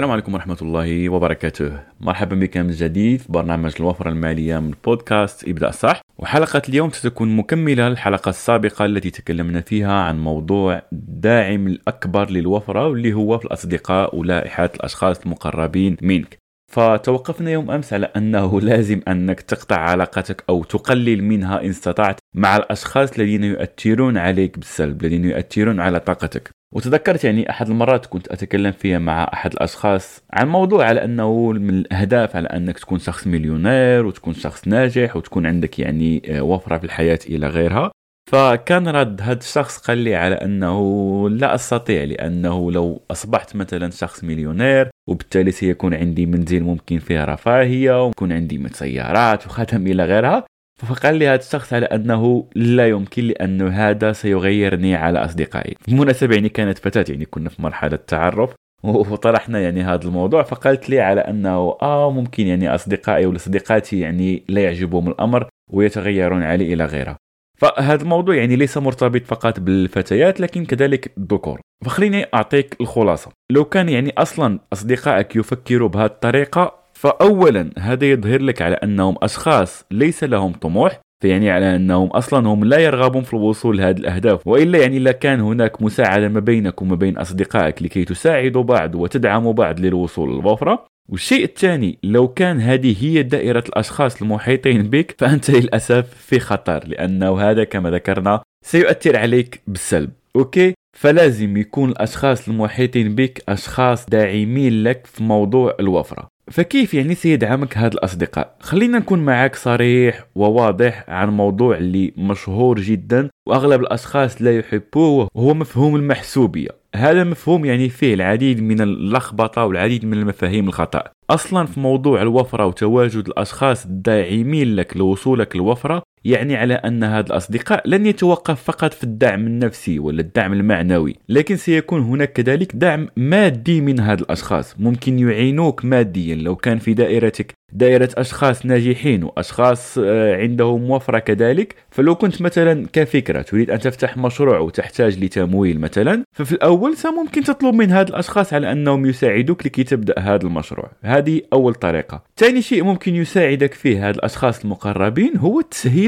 السلام عليكم ورحمة الله وبركاته. مرحبا بك من جديد في برنامج الوفرة المالية من بودكاست ابدأ صح وحلقة اليوم ستكون مكملة للحلقة السابقة التي تكلمنا فيها عن موضوع الداعم الأكبر للوفرة واللي هو في الأصدقاء ولائحة الأشخاص المقربين منك. فتوقفنا يوم أمس على أنه لازم أنك تقطع علاقتك أو تقلل منها إن استطعت مع الأشخاص الذين يؤثرون عليك بالسلب الذين يؤثرون على طاقتك. وتذكرت يعني أحد المرات كنت أتكلم فيها مع أحد الأشخاص عن موضوع على أنه من الأهداف على أنك تكون شخص مليونير وتكون شخص ناجح وتكون عندك يعني آه، وفرة في الحياة إلى غيرها. فكان رد هذا الشخص قال لي على أنه لا أستطيع لأنه لو أصبحت مثلا شخص مليونير وبالتالي سيكون عندي منزل ممكن فيه رفاهية ويكون عندي سيارات وخدم إلى غيرها. فقال لي هذا الشخص على أنه لا يمكن لأنه هذا سيغيرني على أصدقائي. بالمناسبه يعني كانت فتاة يعني كنا في مرحلة تعرف وطرحنا يعني هذا الموضوع. فقالت لي على أنه آه ممكن يعني أصدقائي ولا صديقاتي يعني لا يعجبهم الأمر ويتغيرون علي إلى غيره. فهذا الموضوع يعني ليس مرتبط فقط بالفتيات لكن كذلك الذكور. فخليني أعطيك الخلاصة. لو كان يعني أصلا أصدقائك يفكروا بهذه الطريقة فاولا هذا يظهر لك على أنهم أشخاص ليس لهم طموح فيعني على أنهم أصلا هم لا يرغبون في الوصول لهذه الأهداف. وإلا يعني لكان هناك مساعدة ما بينك وما بين أصدقائك لكي تساعدوا بعض وتدعموا بعض للوصول للوفره والشيء الثاني لو كان هذه هي دائرة الأشخاص المحيطين بك فأنت للأسف في خطر لأنه هذا كما ذكرنا سيؤثر عليك بالسلب. أوكي؟ فلازم يكون الأشخاص المحيطين بك أشخاص داعمين لك في موضوع الوفرة. فكيف يعني سيدعمك هاد الأصدقاء؟ خلينا نكون معك صريح وواضح عن موضوع اللي مشهور جدا وأغلب الأشخاص لا يحبوه وهو مفهوم المحسوبية. هذا مفهوم يعني فيه العديد من اللخبطة والعديد من المفاهيم الخطأ. أصلا في موضوع الوفرة وتواجد الأشخاص الداعمين لك لوصولك للوفرة يعني على أن هذا الأصدقاء لن يتوقف فقط في الدعم النفسي ولا الدعم المعنوي لكن سيكون هناك كذلك دعم مادي من هذا الأشخاص. ممكن يعينوك ماديا لو كان في دائرتك دائرة أشخاص ناجحين وأشخاص آه، عندهم وفرة كذلك فلو كنت مثلا كفكرة تريد أن تفتح مشروع وتحتاج لتمويل مثلا ففي الأول سممكن تطلب من هذا الأشخاص على أنهم يساعدوك لكي تبدأ هذا المشروع. هذه أول طريقة. ثاني شيء ممكن يساعدك فيه هذا الأشخاص المقربين هو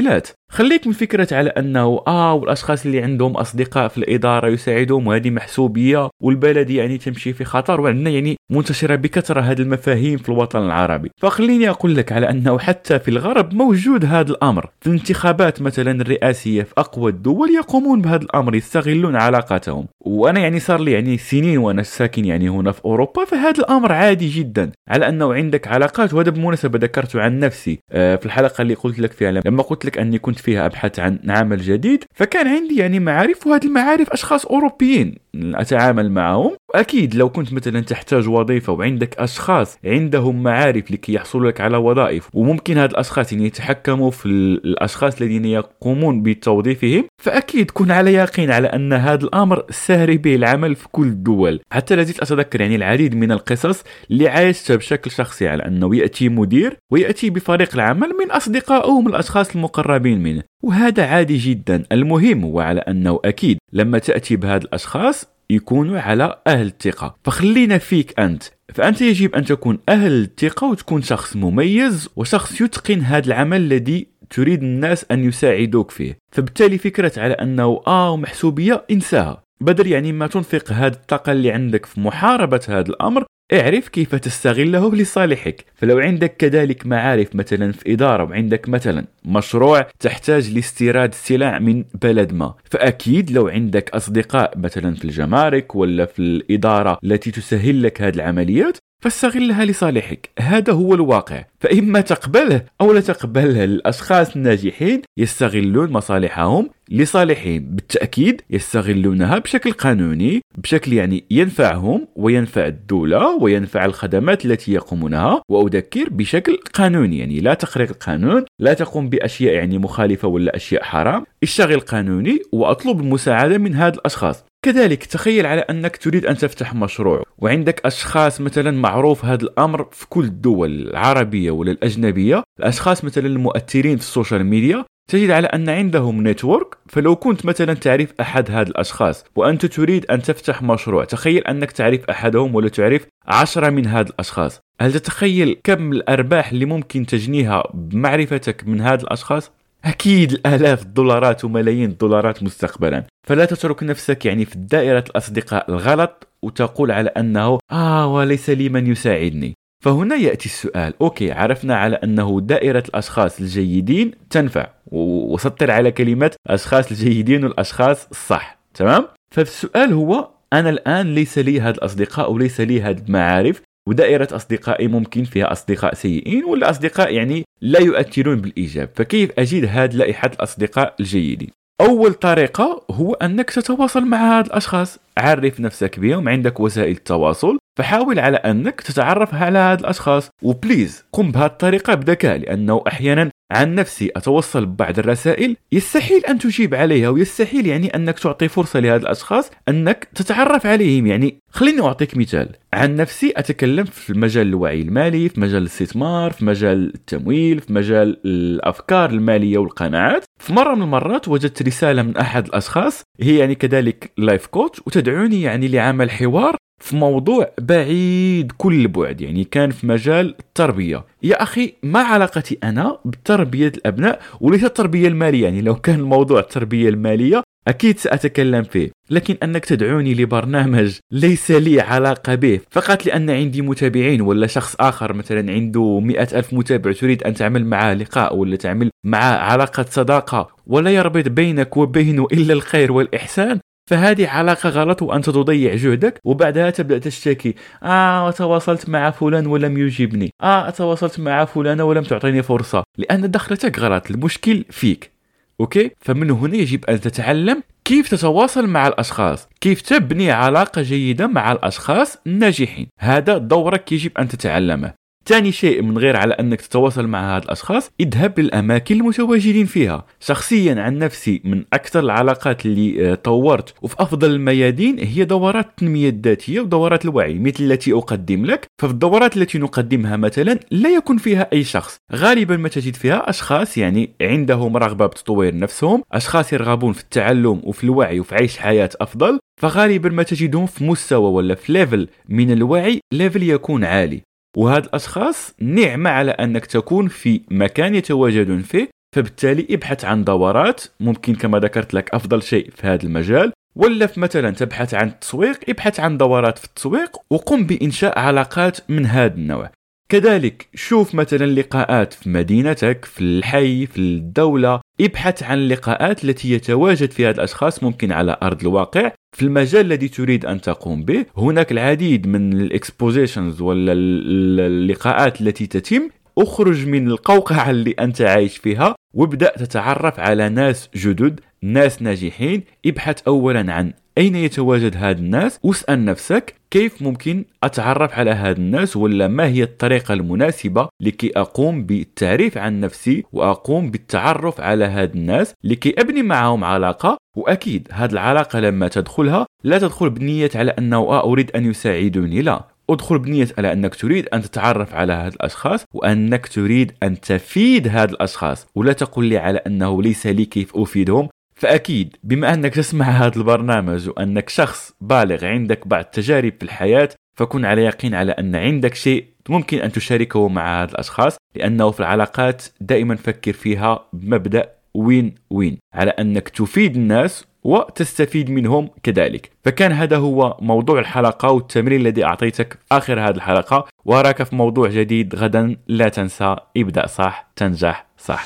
билет. خليك من فكرة على أنه آه والأشخاص اللي عندهم أصدقاء في الإدارة يساعدهم وهذه محسوبية والبلد يعني تمشي في خطر وعندنا يعني منتشرة بكثرة هذه المفاهيم في الوطن العربي. فخليني أقول لك على أنه حتى في الغرب موجود هذا الأمر. في الانتخابات مثلا الرئاسية في أقوى الدول يقومون بهذا الأمر يستغلون علاقاتهم. وأنا يعني صار لي يعني سنين وأنا ساكن يعني هنا في أوروبا فهذا الأمر عادي جدا. على أنه عندك علاقات وهذا بالمناسبة ذكرته عن نفسي آه، في الحلقة اللي قلت لك فيها لما قلت لك أني كنت فيها ابحث عن عمل جديد فكان عندي يعني معارف وهذه المعارف أشخاص أوروبيين أتعامل معهم. أكيد لو كنت مثلا تحتاج وظيفة وعندك أشخاص عندهم معارف لكي يحصلوا لك على وظائف وممكن هاد الأشخاص يعني يتحكموا في الأشخاص الذين يقومون بتوظيفهم فأكيد كن على يقين على أن هذا الأمر سهل به العمل في كل الدول. حتى لازلت اتذكر يعني العديد من القصص اللي عايشتها بشكل شخصي على أنه يأتي مدير ويأتي بفريق العمل من أصدقائه من الأشخاص المقربين منه. وهذا عادي جدا. المهم هو على أنه أكيد لما تأتي بهذا الأشخاص يكونوا على أهل الثقة. فخلينا فيك أنت. فأنت يجب أن تكون أهل الثقة وتكون شخص مميز وشخص يتقن هذا العمل الذي تريد الناس أن يساعدوك فيه. فبالتالي فكرة على أنه آه محسوبية انساها. بدل يعني ما تنفق هذه الطاقة اللي عندك في محاربة هذا الأمر اعرف كيف تستغله لصالحك. فلو عندك كذلك معارف مثلا في إدارة وعندك مثلا مشروع تحتاج لاستيراد السلع من بلد ما فأكيد لو عندك أصدقاء مثلا في الجمارك ولا في الإدارة التي تسهل لك هذه العمليات فاستغلها لصالحك. هذا هو الواقع. فإما تقبله أو لا تقبله الأشخاص الناجحين يستغلون مصالحهم لصالحهم بالتأكيد يستغلونها بشكل قانوني بشكل يعني ينفعهم وينفع الدولة وينفع الخدمات التي يقومونها. وأذكر بشكل قانوني يعني لا تخرق القانون لا تقوم بأشياء يعني مخالفة ولا أشياء حرام. اشتغل قانوني وأطلب المساعدة من هذه الأشخاص. كذلك تخيل على أنك تريد أن تفتح مشروع وعندك أشخاص مثلا معروف هذا الأمر في كل الدول العربية ولا الأجنبية الأشخاص مثلا المؤثرين في ال social media تجد على أن عندهم network. فلو كنت مثلا تعرف أحد هذه الأشخاص وأنت تريد أن تفتح مشروع تخيل أنك تعرف أحدهم ولا تعرف عشرة من هذه الأشخاص. هل تتخيل كم الأرباح اللي ممكن تجنيها بمعرفتك من هذه الأشخاص؟ أكيد الآلاف الدولارات وملايين الدولارات مستقبلا. فلا تترك نفسك يعني في دائرة الأصدقاء الغلط وتقول على أنه آه وليس لي من يساعدني. فهنا يأتي السؤال. أوكي عرفنا على أنه دائرة الأشخاص الجيدين تنفع. وسطر على كلمة الأشخاص الجيدين والأشخاص الصح. تمام؟ فالسؤال هو أنا الآن ليس لي هذا الأصدقاء وليس لي هذه المعارف. ودائرة أصدقائي ممكن فيها أصدقاء سيئين ولا أصدقاء يعني لا يؤثرون بالإيجاب. فكيف أجد هذه لائحة الأصدقاء الجيدين؟ أول طريقة هو أنك تتواصل مع هاد الأشخاص. عرف نفسك بهم عندك وسائل التواصل فحاول على أنك تتعرف على هاد الأشخاص. و please قم بهذه الطريقة بذكاء لأنه أحيانا عن نفسي أتوصل ببعض الرسائل يستحيل أن تجيب عليها ويستحيل يعني أنك تعطي فرصة لهذه الأشخاص أنك تتعرف عليهم. يعني خليني أعطيك مثال. عن نفسي أتكلم في مجال الوعي المالي في مجال الاستثمار في مجال التمويل في مجال الأفكار المالية والقناعات. في مرة من المرات وجدت رسالة من أحد الأشخاص هي يعني كذلك life coach وتدعوني يعني لعمل حوار في موضوع بعيد كل البعد يعني كان في مجال التربية. يا أخي ما علاقتي أنا بتربية الأبناء وليس التربية المالية؟ يعني لو كان الموضوع التربية المالية أكيد سأتكلم فيه. لكن أنك تدعوني لبرنامج ليس لي علاقة به فقط لأن عندي متابعين ولا شخص آخر مثلا عنده مئة ألف متابع تريد أن تعمل معه لقاء ولا تعمل معه علاقة صداقة ولا يربط بينك وبينه إلا الخير والإحسان فهذه علاقة غلط وأنت تضيع جهدك وبعدها تبدأ تشتكي آه تواصلت مع فلان ولم يجيبني آه تواصلت مع فلانة ولم تعطيني فرصة. لأن دخلتك غلط المشكل فيك. أوكي؟ فمن هنا يجب أن تتعلم كيف تتواصل مع الأشخاص كيف تبني علاقة جيدة مع الأشخاص الناجحين. هذا دورك يجب أن تتعلمه. ثاني شيء من غير على أنك تتواصل مع هذه الأشخاص اذهب للأماكن المتواجدين فيها. شخصيا عن نفسي من أكثر العلاقات اللي آه، طورت وفي أفضل الميادين هي دورات التنميه الذاتية ودورات الوعي مثل التي أقدم لك. ففي الدورات التي نقدمها مثلا لا يكون فيها أي شخص. غالبا ما تجد فيها أشخاص يعني عندهم رغبة بتطوير نفسهم أشخاص يرغبون في التعلم وفي الوعي وفي عيش حياة أفضل. فغالبا ما تجدهم في مستوى ولا في level من الوعي level يكون عالي. وهاد الأشخاص نعمة على أنك تكون في مكان يتواجدون فيه فبالتالي ابحث عن دورات ممكن كما ذكرت لك أفضل شيء في هذا المجال ولا في مثلا تبحث عن التسويق ابحث عن دورات في التسويق وقم بإنشاء علاقات من هذا النوع. كذلك شوف مثلا لقاءات في مدينتك في الحي في الدولة ابحث عن اللقاءات التي يتواجد فيها الأشخاص ممكن على أرض الواقع. في المجال الذي تريد أن تقوم به هناك العديد من الاكسبوزيشنز ولا اللقاءات التي تتم. اخرج من القوقعة اللي أنت عايش فيها وابدأ تتعرف على ناس جدد. ناس ناجحين ابحث أولا عن أين يتواجد هذا الناس واسأل نفسك كيف ممكن أتعرف على هذا الناس ولا ما هي الطريقة المناسبة لكي أقوم بالتعريف عن نفسي وأقوم بالتعرف على هذا الناس لكي أبني معهم علاقة. وأكيد هذه العلاقة لما تدخلها لا تدخل بنية على أنه آه أريد أن يساعدوني لا. ادخل بنية على أنك تريد أن تتعرف على هذه الأشخاص وأنك تريد أن تفيد هذه الأشخاص. ولا تقول لي على أنه ليس لي كيف أفيدهم؟ فأكيد بما أنك تسمع هذا البرنامج وأنك شخص بالغ عندك بعض التجارب في الحياة فكن على يقين على أن عندك شيء ممكن أن تشاركه مع هذه الأشخاص لأنه في العلاقات دائما فكر فيها بمبدأ وين وين على أنك تفيد الناس وتستفيد منهم كذلك. فكان هذا هو موضوع الحلقة والتمرين الذي أعطيتك آخر هذه الحلقة. وأراك في موضوع جديد غدا لا تنسى ابدأ صح تنجح صح.